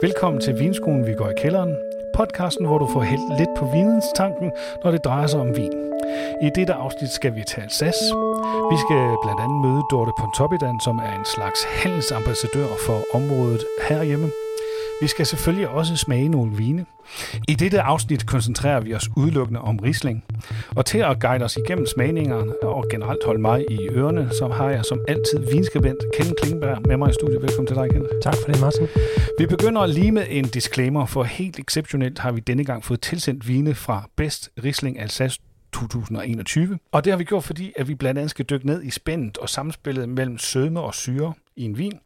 Velkommen til Vinskolen, vi går i kælderen. Podcasten, hvor du får hældt lidt på videnstanken, når det drejer sig om vin. I dette afsnit skal vi til Alsace. Vi skal blandt andet møde Dorte Pontoppidan, som er en slags handelsambassadør for området herhjemme. Vi skal selvfølgelig også smage nogle vine. I dette afsnit koncentrerer vi os udelukkende om Riesling. Og til at guide os igennem smagningerne og generelt holde mig i ørerne, så har jeg som altid vinskribent Ken Klingberg med mig i studiet. Velkommen til dig, Ken. Tak for det, Martin. Vi begynder lige med en disclaimer, for helt exceptionelt har vi denne gang fået tilsendt vine fra Best Riesling Alsace 2021. Og det har vi gjort, fordi at vi blandt andet skal dykke ned i spændet og samspillet mellem sødme og syre i en vin.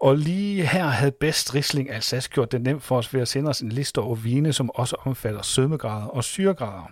Og lige her havde Best Riesling Alsace gjort det nemt for os ved at sende os en liste over vine, som også omfatter sødmegrader og syregrader.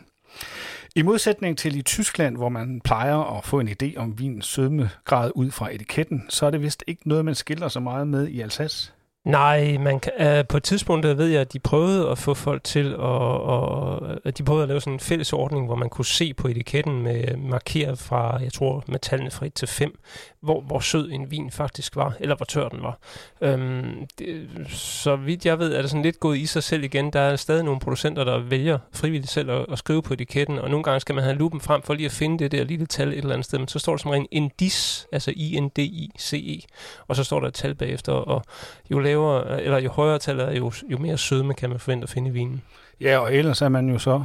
I modsætning til i Tyskland, hvor man plejer at få en idé om vinens sødmegrad ud fra etiketten, så er det vist ikke noget, man skiller så meget med i Alsace. Nej, man kan, øh, på et tidspunkt der ved jeg, at de prøvede at få folk til at, og, at de prøvede at lave sådan en fælles ordning, hvor man kunne se på etiketten med markeret fra, jeg tror, med tallene fra 1 til 5, hvor, hvor sød en vin faktisk var, eller hvor tør den var. Øhm, det, så vidt jeg ved, er det sådan lidt gået i sig selv igen. Der er stadig nogle producenter, der vælger frivilligt selv at, at skrive på etiketten, og nogle gange skal man have lupen frem for lige at finde det der lille tal et eller andet sted, men så står der som rent indice, altså I-N-D-I-C-E, og så står der et tal bagefter, og jo lavere, eller jo højere tal er, jo, jo mere sødme kan man forvente at finde i vinen. Ja, og ellers er man jo så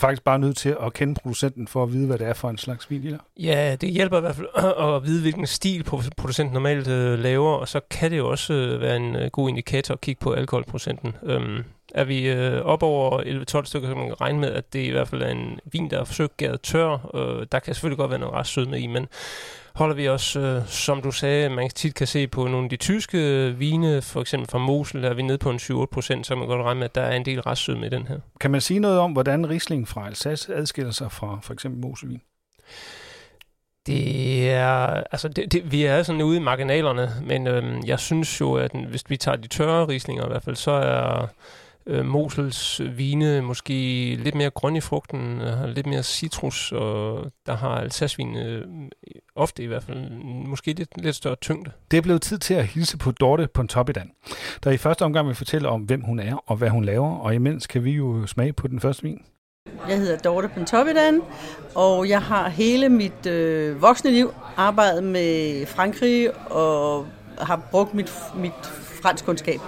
faktisk bare nødt til at kende producenten for at vide, hvad det er for en slags vin, Ja, det hjælper i hvert fald at vide, hvilken stil producenten normalt øh, laver, og så kan det jo også øh, være en øh, god indikator at kigge på alkoholprocenten. Øhm, er vi øh, op over 11-12 stykker, så man kan regne med, at det i hvert fald er en vin, der er forsøgt gæret tør. Øh, der kan selvfølgelig godt være noget med i, men holder vi også, øh, som du sagde, man tit kan se på nogle af de tyske vine, for eksempel fra Mosel, er vi nede på en 7-8 procent, så man godt regne med, at der er en del restsød med den her. Kan man sige noget om, hvordan Riesling fra Alsace adskiller sig fra for eksempel Moselvin? Det er, altså det, det, vi er sådan ude i marginalerne, men øhm, jeg synes jo, at hvis vi tager de tørre rislinger i hvert fald, så er øh, Mosels vine måske lidt mere grøn i frugten, har lidt mere citrus, og der har Alsace-vin øh, ofte i hvert fald måske lidt, lidt større tyngde. Det er blevet tid til at hilse på Dorte Pontoppidan, der i første omgang vil fortælle om, hvem hun er og hvad hun laver, og imens kan vi jo smage på den første vin. Jeg hedder Dorte Pontoppidan, og jeg har hele mit øh, voksne liv arbejdet med Frankrig og har brugt mit, mit fransk kundskab.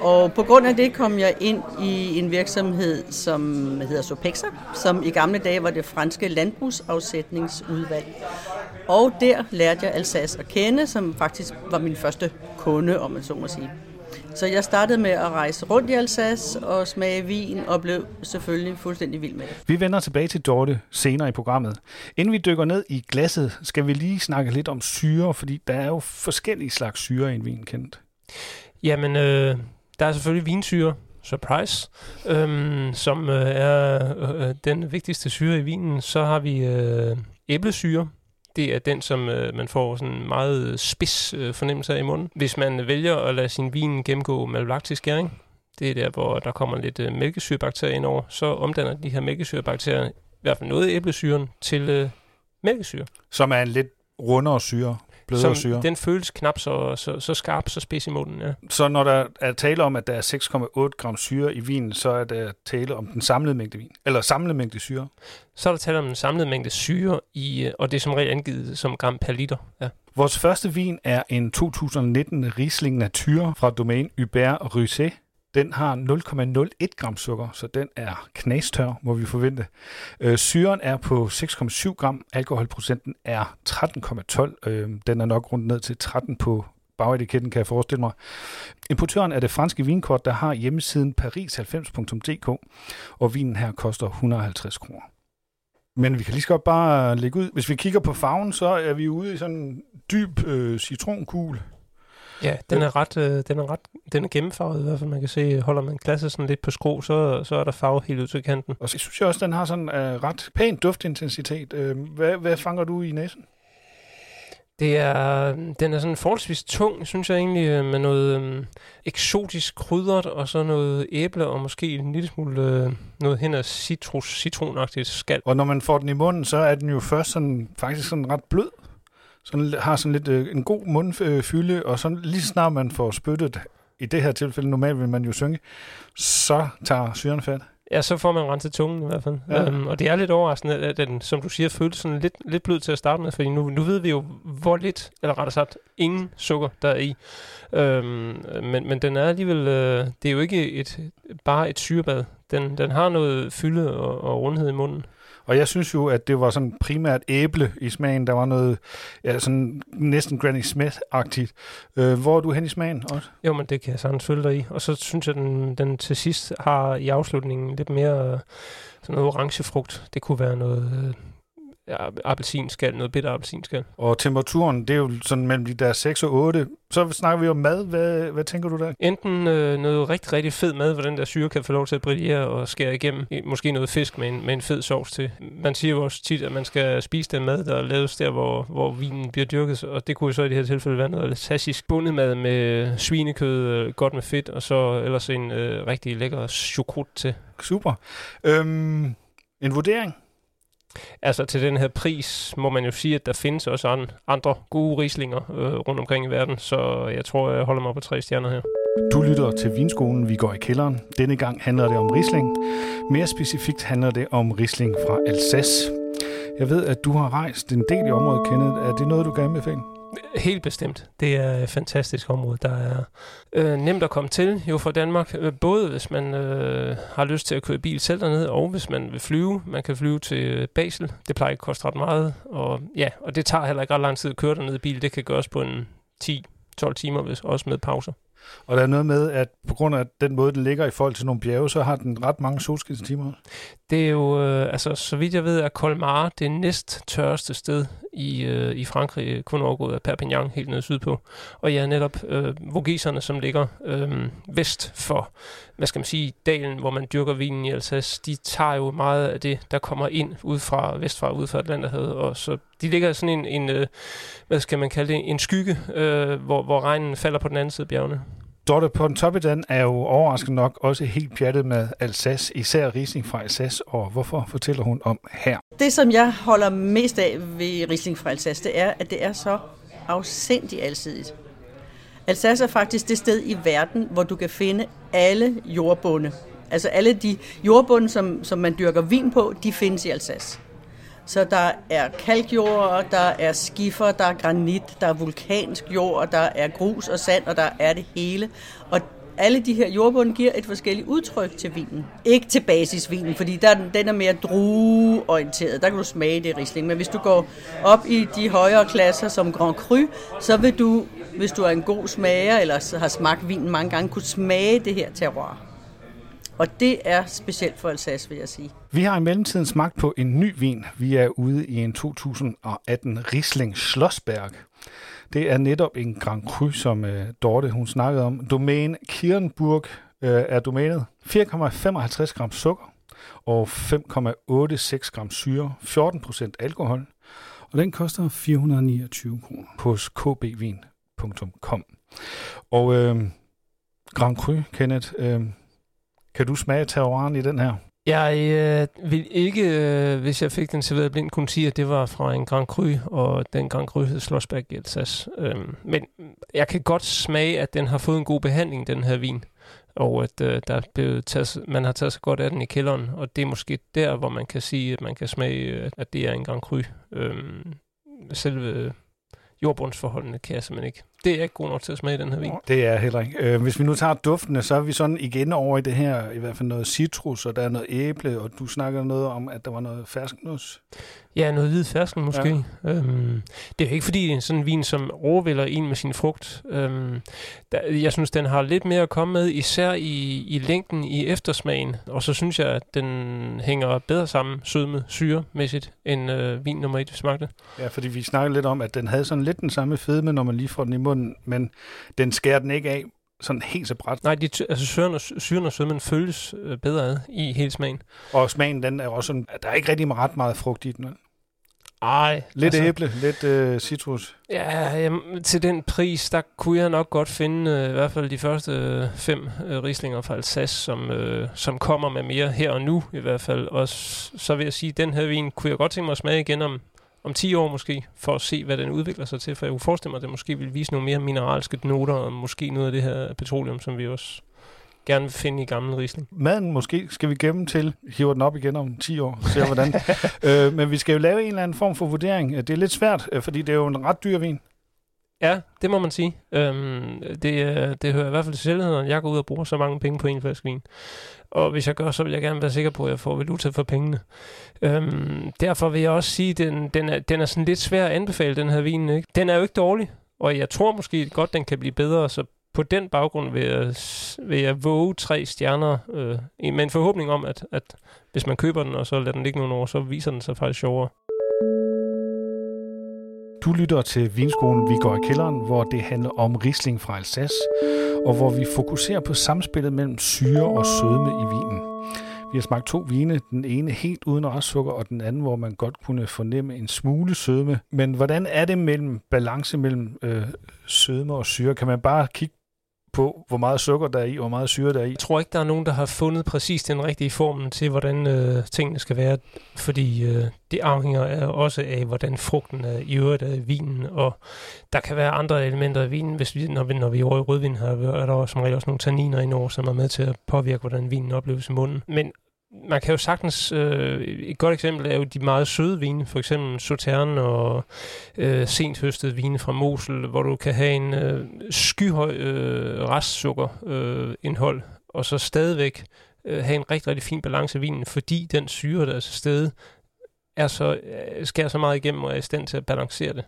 Og på grund af det kom jeg ind i en virksomhed, som hedder Sopexa, som i gamle dage var det franske landbrugsafsætningsudvalg. Og der lærte jeg Alsace at kende, som faktisk var min første kunde, om man så må sige. Så jeg startede med at rejse rundt i Alsace og smage vin, og blev selvfølgelig fuldstændig vild med det. Vi vender tilbage til Dorte senere i programmet. Inden vi dykker ned i glasset, skal vi lige snakke lidt om syre, fordi der er jo forskellige slags syre i en vin, kendt. Jamen, øh, der er selvfølgelig vinsyre, surprise, øhm, som øh, er øh, øh, den vigtigste syre i vinen. Så har vi øh, æblesyre. Det er den, som øh, man får sådan meget øh, spids øh, fornemmelse af i munden. Hvis man øh, vælger at lade sin vin gennemgå malolaktisk gæring, det er der, hvor der kommer lidt øh, mælkesyrebakterier ind over, så omdanner de her mælkesyrebakterier i hvert fald noget af æblesyren til øh, mælkesyre. Som er en lidt rundere syre blødere syre. Den føles knap så, så, så skarp, så spids i munden, ja. Så når der er tale om, at der er 6,8 gram syre i vinen, så er der tale om den samlede mængde vin, eller samlede mængde syre? Så er der tale om den samlede mængde syre, i, og det er som regel angivet som gram per liter, ja. Vores første vin er en 2019 Riesling Natur fra domæne Hubert Rosé den har 0,01 gram sukker, så den er knastør, må vi forvente. Øh, syren er på 6,7 gram, alkoholprocenten er 13,12. Øh, den er nok rundt ned til 13 på bagetiketten, kan jeg forestille mig. Importøren er det franske vinkort, der har hjemmesiden paris90.dk, og vinen her koster 150 kroner. Men vi kan lige så godt bare øh, lægge ud. Hvis vi kigger på farven, så er vi ude i sådan en dyb øh, citronkugel. Ja, den er ret, øh, den er ret, den er gennemfarvet i hvert fald. Man kan se, holder man glasset sådan lidt på skrå, så, så er der farve helt ud til kanten. Og så synes jeg også, den har sådan øh, ret pæn duftintensitet. Øh, hvad, hvad fanger du i næsen? Det er, den er sådan forholdsvis tung, synes jeg egentlig, øh, med noget øh, eksotisk krydret, og så noget æble, og måske en lille smule øh, noget hen af citrus, citronagtigt skal. Og når man får den i munden, så er den jo først sådan, faktisk sådan ret blød sådan, har sådan lidt øh, en god mundfylde, og så lige snart man får spyttet i det her tilfælde, normalt vil man jo synge, så tager syren fat. Ja, så får man renset tungen i hvert fald. Ja. Øhm, og det er lidt overraskende, at den, som du siger, føles sådan lidt, lidt blød til at starte med, fordi nu, nu ved vi jo, hvor lidt, eller rettere sagt, ingen sukker, der er i. Øhm, men, men den er alligevel, øh, det er jo ikke et, bare et syrebad. Den, den har noget fylde og, og rundhed i munden. Og jeg synes jo, at det var sådan primært æble i smagen. Der var noget ja, sådan næsten Granny Smith-agtigt. Øh, hvor er du hen i smagen også? Jo, men det kan jeg sagtens følge dig i. Og så synes jeg, den, den til sidst har i afslutningen lidt mere øh, sådan noget orange frugt. Det kunne være noget øh, appelsinskal, noget bitter appelsinskal. Og temperaturen, det er jo sådan mellem de der 6 og 8. Så snakker vi om mad. Hvad, hvad tænker du der? Enten øh, noget rigtig, rigtig fed mad, hvor den der syre kan få lov til at brillere og skære igennem. Måske noget fisk med en, med en fed sovs til. Man siger jo også tit, at man skal spise den mad, der laves der, hvor, hvor vinen bliver dyrket. Og det kunne jo så i det her tilfælde være noget klassisk bundet mad med svinekød, øh, godt med fedt, og så ellers en øh, rigtig lækker chokrut til. Super. Øhm, en vurdering? Altså til den her pris må man jo sige, at der findes også andre gode rislinger øh, rundt omkring i verden, så jeg tror, jeg holder mig på tre stjerner her. Du lytter til Vinskolen, vi går i kælderen. Denne gang handler det om risling. Mere specifikt handler det om risling fra Alsace. Jeg ved, at du har rejst en del i området, Kenneth. Er det noget, du gerne vil finde? Helt bestemt. Det er et fantastisk område, der er øh, nemt at komme til jo fra Danmark. Øh, både hvis man øh, har lyst til at køre bil selv dernede, og hvis man vil flyve. Man kan flyve til øh, Basel. Det plejer ikke at koste ret meget. Og, ja, og det tager heller ikke ret lang tid at køre dernede i bil. Det kan gøres på en 10-12 timer, hvis, også med pauser. Og der er noget med, at på grund af den måde, den ligger i forhold til nogle bjerge, så har den ret mange solskinstimer. Det er jo, øh, altså så vidt jeg ved, er Colmar det næst tørreste sted i, øh, i Frankrig, øh, kun overgået af Perpignan helt nede sydpå. Og ja, netop øh, Vogeserne, som ligger øh, vest for, hvad skal man sige, dalen, hvor man dyrker vinen i Alsace, de tager jo meget af det, der kommer ind ud fra vestfra, ud fra Atlanterhavet, og så de ligger sådan en, en øh, hvad skal man kalde det, en skygge, øh, hvor, hvor regnen falder på den anden side af bjergene. Dorte Pontoppidan er jo overraskende nok også helt pjattet med Alsace, især Riesling fra Alsace, og hvorfor fortæller hun om her? Det, som jeg holder mest af ved Riesling fra Alsace, det er, at det er så afsindig alsidigt. Alsace er faktisk det sted i verden, hvor du kan finde alle jordbunde. Altså alle de jordbunde, som, som man dyrker vin på, de findes i Alsace. Så der er kalkjord, der er skifer, der er granit, der er vulkansk jord, der er grus og sand, og der er det hele. Og alle de her jordbund giver et forskelligt udtryk til vinen. Ikke til basisvinen, fordi der, den er mere drueorienteret. Der kan du smage det Riesling. Men hvis du går op i de højere klasser som Grand Cru, så vil du, hvis du er en god smager, eller har smagt vinen mange gange, kunne smage det her terroir. Og det er specielt for Alsace, vil jeg sige. Vi har i mellemtiden smagt på en ny vin. Vi er ude i en 2018 Riesling Schlossberg. Det er netop en Grand Cru, som øh, Dorte hun snakkede om. Domæne Kirnburg øh, er domænet. 4,55 gram sukker og 5,86 gram syre, 14 procent alkohol. Og den koster 429 kroner hos kbvin.com. Og øh, Grand Cru, Kenneth, øh, kan du smage terroiren i den her? Jeg øh, vil ikke, øh, hvis jeg fik den serveret blind, kunne sige, at det var fra en Grand Cru, og den Grand Cru hed Schlossberg i Alsace. Øhm, men jeg kan godt smage, at den har fået en god behandling, den her vin. Og at øh, der er blevet taget, man har taget sig godt af den i kælderen. Og det er måske der, hvor man kan sige, at man kan smage, øh, at det er en Grand Cru. Øhm, selve jordbundsforholdene kan jeg simpelthen ikke. Det er jeg ikke god nok til at smage den her vin. Det er heller ikke. Øh, hvis vi nu tager duftene, så er vi sådan igen over i det her, i hvert fald noget citrus, og der er noget æble, og du snakker noget om, at der var noget fersknus. Ja, noget hvid fersken måske. Ja. Øhm, det er jo ikke fordi, det er sådan en vin, som overvælder en med sin frugt. Øhm, der, jeg synes, den har lidt mere at komme med, især i, i længden i eftersmagen. Og så synes jeg, at den hænger bedre sammen sødme, syremæssigt, end øh, vin nummer et, vi smagte. Ja, fordi vi snakkede lidt om, at den havde sådan lidt den samme fedme, når man lige får den munden, men den skærer den ikke af sådan helt så bræt. Nej, de, altså syren og, syren og sødmen følges øh, bedre ad i hele smagen. Og smagen, den er også sådan, der er ikke rigtig ret meget frugt i den. Ej. Lidt altså, æble, lidt øh, citrus. Ja, jamen, til den pris, der kunne jeg nok godt finde øh, i hvert fald de første øh, fem øh, rislinger fra Alsace, som, øh, som kommer med mere her og nu i hvert fald. Og så vil jeg sige, at den her vin kunne jeg godt tænke mig at smage igen om, om 10 år måske, for at se, hvad den udvikler sig til. For jeg kunne forestille mig, at det måske vil vise nogle mere mineralske noter, og måske noget af det her petroleum, som vi også gerne vil finde i gammel risling. Maden måske skal vi gemme til, hiver den op igen om 10 år, ser hvordan. øh, men vi skal jo lave en eller anden form for vurdering. Det er lidt svært, øh, fordi det er jo en ret dyr vin. Ja, det må man sige. Øhm, det, øh, det hører i hvert fald til selvheden, at jeg går ud og bruger så mange penge på en flaske vin. Og hvis jeg gør, så vil jeg gerne være sikker på, at jeg får valuta for pengene. Øhm, derfor vil jeg også sige, at den, den, er, den er sådan lidt svær at anbefale, den her vin. Ikke? Den er jo ikke dårlig, og jeg tror måske godt, den kan blive bedre, så på den baggrund vil jeg, vil jeg våge tre stjerner, øh, med en forhåbning om, at, at hvis man køber den, og så lader den ligge nogle år, så viser den sig faktisk sjovere. Du lytter til Vinskolen Vi går i kælderen, hvor det handler om risling fra Alsace, og hvor vi fokuserer på samspillet mellem syre og sødme i vinen. Vi har smagt to vine, den ene helt uden restsukker, og den anden, hvor man godt kunne fornemme en smule sødme. Men hvordan er det mellem balance mellem øh, sødme og syre? Kan man bare kigge på, hvor meget sukker der er i, og hvor meget syre der er i. Jeg tror ikke, der er nogen, der har fundet præcis den rigtige formel til, hvordan øh, tingene skal være, fordi øh, det afhænger af, også af, hvordan frugten er i øvrigt af vinen, og der kan være andre elementer af vinen. Hvis vi, når, vi, når vi er over i rødvin, her, er der som regel også nogle tanniner indover, som er med til at påvirke, hvordan vinen opleves i munden. Men man kan jo sagtens, øh, et godt eksempel er jo de meget søde vine, for eksempel Sauternes og øh, sent høstede vine fra Mosel, hvor du kan have en øh, skyhøj øh, restsukkerindhold, øh, indhold, og så stadigvæk øh, have en rigtig, rigtig fin balance af vinen, fordi den syre, der er til stede, er så, øh, skærer så meget igennem og er i stand til at balancere det.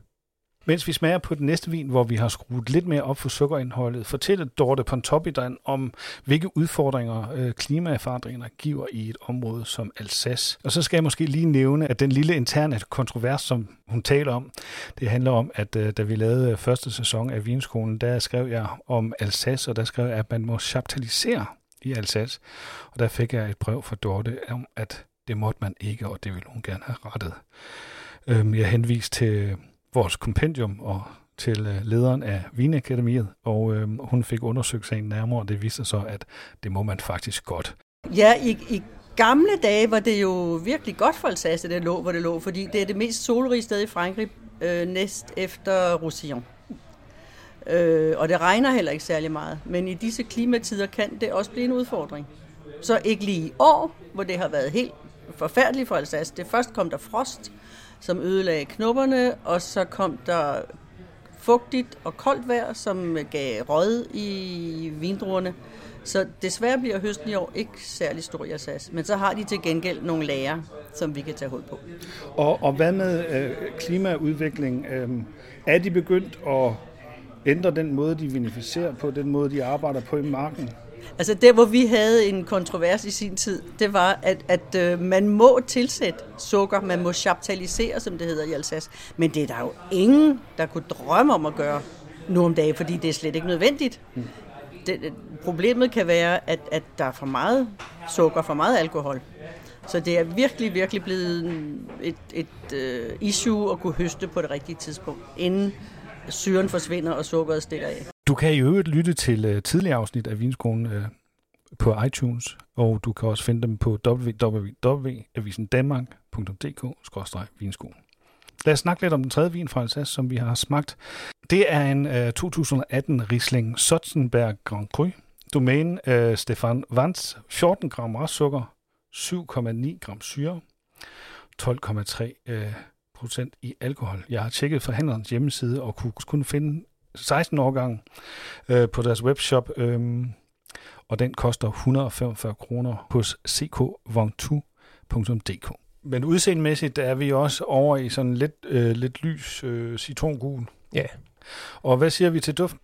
Mens vi smager på den næste vin, hvor vi har skruet lidt mere op for sukkerindholdet, fortæller Dorte Pontoppidan om, hvilke udfordringer øh, klimaforandringerne giver i et område som Alsace. Og så skal jeg måske lige nævne, at den lille interne kontrovers, som hun taler om, det handler om, at øh, da vi lavede øh, første sæson af Vinskolen, der skrev jeg om Alsace, og der skrev jeg, at man må chaptalisere i Alsace. Og der fik jeg et brev fra Dorte om, at det måtte man ikke, og det ville hun gerne have rettet. Øhm, jeg henviste til vores kompendium og til øh, lederen af Vinakademiet, og øh, hun fik undersøgt sagen nærmere, og det viste sig så, at det må man faktisk godt. Ja, i, i gamle dage var det jo virkelig godt for Alsace, det lå, hvor det lå, fordi det er det mest solrige sted i Frankrig, øh, næst efter Roussillon. Øh, og det regner heller ikke særlig meget, men i disse klimatider kan det også blive en udfordring. Så ikke lige i år, hvor det har været helt forfærdeligt for Alsace. Det først kom der frost, som ødelagde knopperne, og så kom der fugtigt og koldt vejr, som gav rød i vindruerne. Så desværre bliver høsten i år ikke særlig stor i Alsace, men så har de til gengæld nogle lager, som vi kan tage hul på. Og, og hvad med øh, klimaudvikling? Øh, er de begyndt at ændre den måde, de vinificerer på, den måde, de arbejder på i marken? Altså der, hvor vi havde en kontrovers i sin tid, det var, at, at øh, man må tilsætte sukker, man må chaptalisere, som det hedder i Alsace. Men det er der jo ingen, der kunne drømme om at gøre nu om dagen, fordi det er slet ikke nødvendigt. Mm. Det, problemet kan være, at, at der er for meget sukker, for meget alkohol. Så det er virkelig, virkelig blevet et, et uh, issue at kunne høste på det rigtige tidspunkt, inden syren forsvinder og sukkeret stikker af. Du kan i øvrigt lytte til uh, tidligere afsnit af Vinskolen uh, på iTunes, og du kan også finde dem på www.avisendanmark.dk-vinskolen. Lad os snakke lidt om den tredje vin fra Alsace, som vi har smagt. Det er en øh, uh, 2018 Riesling Sotzenberg Grand Cru. Domæne uh, Stefan Vans, 14 gram restsukker, 7,9 gram syre, 12,3 uh, procent i alkohol. Jeg har tjekket forhandlerens hjemmeside og kunne kun finde 16 årgang øh, på deres webshop, øh, og den koster 145 kroner hos ckvong2.dk. Men udseendemæssigt er vi også over i sådan lidt, øh, lidt lys øh, citrongul. Ja. Og hvad siger vi til duften?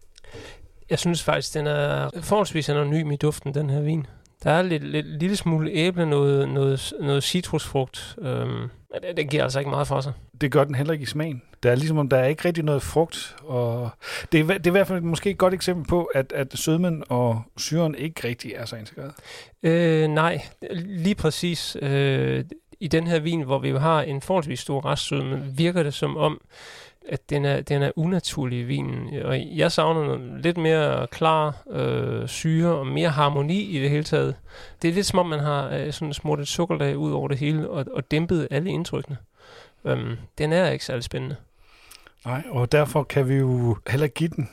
Jeg synes faktisk, den er forholdsvis anonym i duften, den her vin. Der er lidt, lidt lille smule æble, noget, noget, noget citrusfrugt. Øhm, det, det giver altså ikke meget for sig. Det gør den heller ikke i smagen. Der er ligesom, om der er ikke rigtig noget frugt. Og det, er, det er i hvert fald måske et godt eksempel på, at, at sødmen og syren ikke rigtig er så integreret. Øh, nej, lige præcis. Øh, I den her vin, hvor vi jo har en forholdsvis stor restsødme, virker det som om, at den er, den er unaturlig i vinen. Og jeg savner noget lidt mere klar øh, syre og mere harmoni i det hele taget. Det er lidt som om, man har øh, sådan smurt et sukkerlag ud over det hele og, og dæmpet alle indtrykkene. Øhm, den er ikke særlig spændende. Nej, og derfor kan vi jo heller give den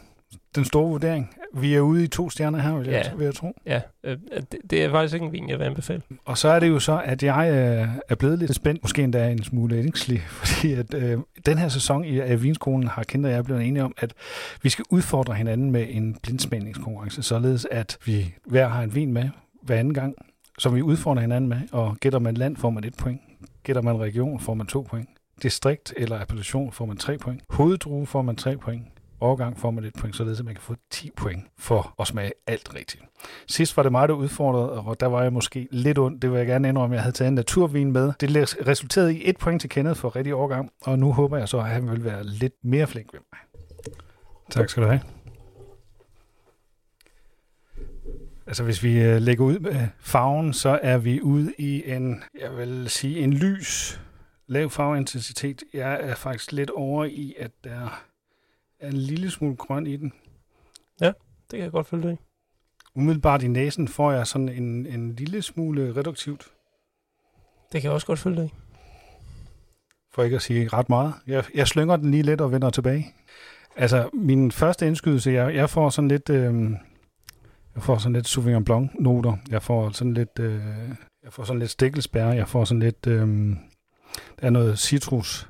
den store vurdering. Vi er ude i to stjerner her, vil, ja. jeg, vil jeg tro. Ja, øh, det, det er faktisk ikke en vin, jeg vil anbefale. Og så er det jo så, at jeg øh, er blevet lidt spændt, måske endda en smule ængslig, fordi at øh, den her sæson i af Vinskolen har Kinder og jeg blevet enige om, at vi skal udfordre hinanden med en blindsmagningskonkurrence, således at vi hver har en vin med hver anden gang, som vi udfordrer hinanden med, og gætter man land, får man et point. Gætter man region, får man to point. Distrikt eller appellation får man tre point. Hoveddrue får man tre point årgang får man et point, således at man kan få 10 point for at smage alt rigtigt. Sidst var det mig, der udfordrede, og der var jeg måske lidt ondt. Det vil jeg gerne indrømme, jeg havde taget en naturvin med. Det resulterede i et point til Kenneth for rigtig årgang, og nu håber jeg så, at han vil være lidt mere flink ved mig. Tak skal du have. Altså hvis vi øh, lægger ud med farven, så er vi ude i en, jeg vil sige, en lys, lav farveintensitet. Jeg er faktisk lidt over i, at der er en lille smule grøn i den. Ja, det kan jeg godt følge dig i. Umiddelbart i næsen får jeg sådan en, en lille smule reduktivt. Det kan jeg også godt følge dig i. For ikke at sige ret meget. Jeg, jeg slynger den lige lidt og vender tilbage. Altså, min første indskydelse, jeg, jeg får sådan lidt... Øh, jeg får sådan lidt Sauvignon Blanc noter. Jeg får sådan lidt øh, jeg får sådan lidt stikkelsbær. Jeg får sådan lidt øh, der er noget citrus.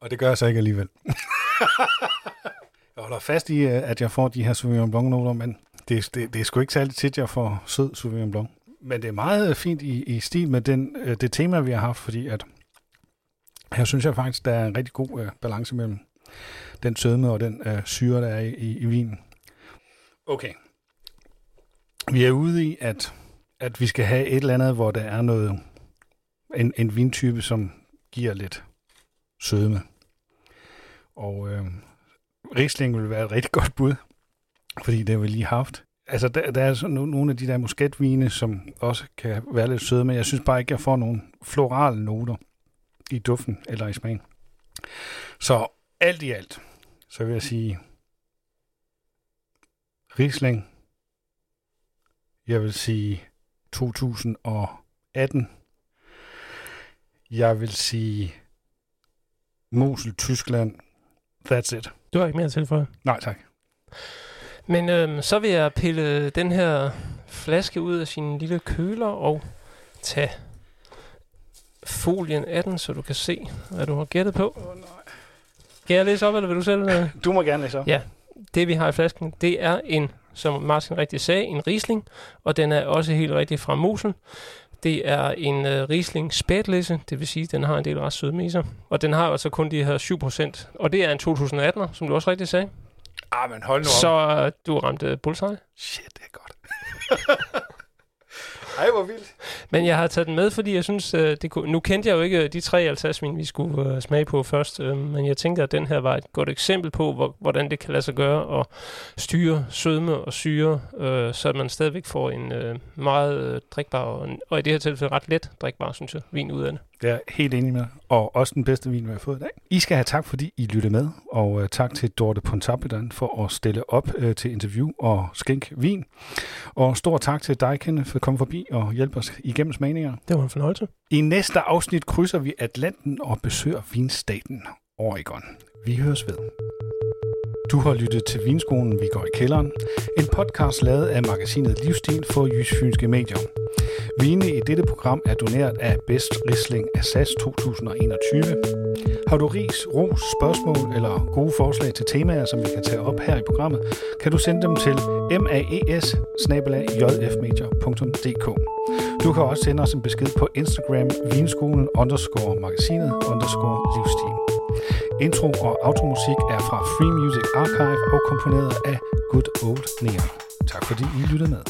Og det gør jeg så ikke alligevel. jeg holder fast i, øh, at jeg får de her Sauvignon Blanc-noter, men det, det, det er sgu ikke særlig tit, jeg får sød Sauvignon Blanc. Men det er meget øh, fint i, i stil med den, øh, det tema, vi har haft, fordi at her synes jeg faktisk, der er en rigtig god balance mellem den sødme og den syre, der er i, i, i vinen. Okay. Vi er ude i, at, at vi skal have et eller andet, hvor der er noget, en, en vintype, som giver lidt sødme. Og øh, Riesling vil være et rigtig godt bud, fordi det har vi lige haft. Altså, der, der er sådan nogle af de der musketvine, som også kan være lidt søde, men jeg synes bare ikke, jeg får nogle florale noter i duften eller i smagen. Så alt i alt, så vil jeg sige Riesling. Jeg vil sige 2018. Jeg vil sige Mosel, Tyskland. That's it. Du har ikke mere til for? Nej, tak. Men øhm, så vil jeg pille den her flaske ud af sin lille køler og tage folien af den, så du kan se, hvad du har gættet på. Oh, nej. Kan jeg læse op, eller vil du selv? Øh? Du må gerne læse op. Ja, det vi har i flasken, det er en, som Martin rigtig sagde, en Riesling, og den er også helt rigtig fra Mosel. Det er en uh, Riesling Spätlese, det vil sige, at den har en del ret sødme i sig. Og den har altså kun de her 7%. Og det er en 2018'er, som du også rigtig sagde. Ah, men hold nu op. Så uh, du ramte bullseye. Shit, det er godt. Ej, hvor vildt. Men jeg har taget den med, fordi jeg synes, øh, det kunne, nu kendte jeg jo ikke øh, de tre altasvin, vi skulle øh, smage på først, men jeg tænker, at den her var et godt eksempel på, hvor, hvordan det kan lade sig gøre at styre sødme og syre, så man stadigvæk får en meget drikbar, og, og i det her tilfælde ret let drikbar, synes jeg, vin ud af det. Det er helt enig med Og også den bedste vin, vi har fået i dag. I skal have tak, fordi I lyttede med. Og uh, tak til Dorte Pontapidan for at stille op uh, til interview og skænk vin. Og stor tak til dig, Kenneth, for at komme forbi og hjælpe os igennem smagninger. Det var en fornøjelse. I næste afsnit krydser vi Atlanten og besøger vinstaten Oregon. Vi høres ved. Du har lyttet til Vinskolen, vi går i kælderen. En podcast lavet af magasinet Livsstil for Jysfynske Medier. Vine i dette program er doneret af Best Riesling Assas 2021. Har du ris, ros, spørgsmål eller gode forslag til temaer, som vi kan tage op her i programmet, kan du sende dem til maes Du kan også sende os en besked på Instagram vinskolen underscore magasinet underscore livsstil. Intro og automusik er fra Free Music Archive og komponeret af Good Old Neon. Tak fordi I lyttede med.